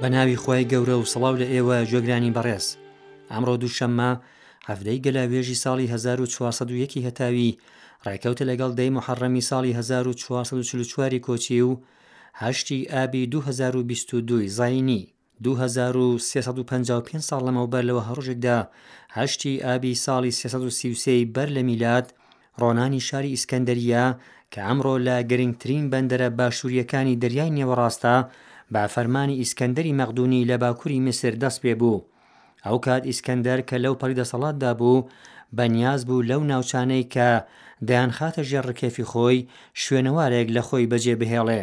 بە ناوی خوای گەورە و سڵاو لە ئێوە گوێگرانی بەڕێز ئەمڕۆ دووشەممە هەفتەی گەلاوێژی ساڵی 1401 هەتاوی ڕێکەوتە لەگەڵ دەی محەڕەمی ساڵی 1444 کۆچی و هەشتی ئابی 2022 زینی 2355 ساڵ لەمەوبەر لەوە هەڕۆژێکدا هەشتی ئابی ساڵی 333 بەر لە میلاد ڕۆنانی شاری ئیسکەندەرییە کە ئەمڕۆ لە گرنگترین بەندەرە باشوورییەکانی دەریای نێوەڕاستە، بە فەرمانی ئیسکەندەری مەقدونی لە باکووری میسر دەست پێ بوو. ئەو کات ئیسکەندەر کە لەو پەڕی دەسەڵاتدا بوو، بە نیاز بوو لەو ناوچانەی کە دەیانخاتە ژێر ڕکێفی خۆی، شوێنەوارێک لە خۆی بەجێ بهێڵێ.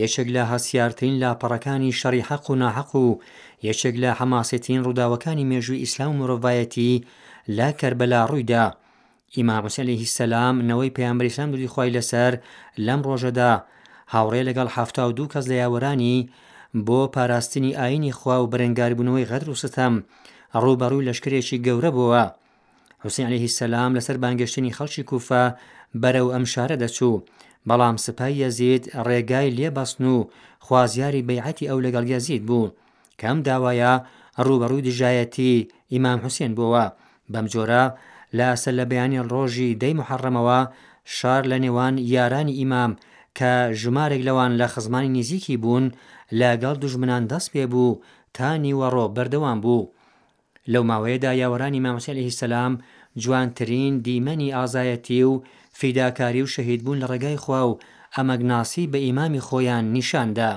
یەکێک لە هەستیارترین لاپەڕەکانی شەڕی حەق و ناحەق و یەکێک لە حەماسیترین ڕووداوەکانی مێژووی ئیسلام و مرۆڤایەتی لە کەربەلا ڕوویدا ئیمام حوسێن علیه سەلام نەوەی پەیامبەر ئیسلام دوری خوای لەسەر لەم ڕۆژەدا هاوڕێ لەگەڵ حەفتا و دوو کەس لە یاوەرانی بۆ پاراستنی ئاینی خوا و بەرەنگاربوونەوەی غەدر و ستەم ڕووبەڕووی لەشکرێکی گەورە بووە حوسین علیه سەلام لەسەر بانگێشتنی خەڵکی کوفە بەرەو ئەم شارە دەچوو بەڵام سپای یەزید ڕێگای لێبەستن و خوازیاری بەیعەتی ئەو لەگەڵ یەزید بوو کەم داوایە ڕوبەڕووی دژایەتی ئیمام حوسێن بووە بەم جۆرە لە ئەسە لە بەیانی ڕۆژی دەی محەڕەمەوە شار لە نێوان یارانی ئیمام کە ژمارێک لەوان لە خزمانی نزیکی بوون لەگەڵ دژمنان دەست پێ بوو تا نیوەڕۆ بەردەوام بوو لەو ماوەیەدا یاوەرانی ئیمام حسێن علیە سلام جوانترین دیمەنی ئازایەتی و فیداکاری و شەهید بوون لە ڕێگای خوا و ئەمەگناسی بە ئیمامی خۆیان نیشان دا.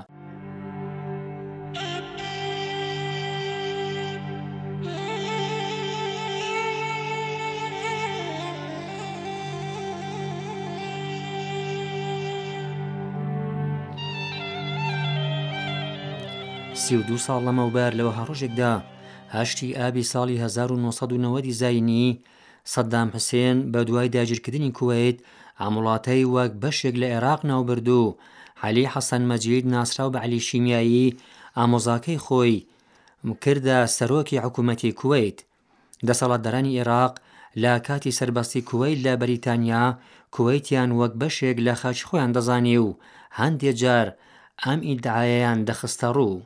سی و دوو ساڵ لەمەوبەر لە وەها ڕۆژێکدا، هەشتی ئابی ساڵی هەزار و نۆ سەد و نەوەد ی زایینی، سەدام حسێن بە دوای داگیرکردنی کوەیت ئەم وڵاتەی وەک بەشێک لە عێراق ناوبرد و عەلی حەسەن مەجید ناسراو بە عەلی شیمیایی ئامۆزاکەی خۆی کردە سەرۆکی حکوومەتی کوەیت. دەسەڵاتدارانی عێراق لە کاتی سەربەستی کوەیت لە بەریتانیا، کوەیتیان وەک بەشێک لە خاکی خۆیان دەزانی و هەندێ جار ئەم ئیدعایەیان دەخستە ڕوو.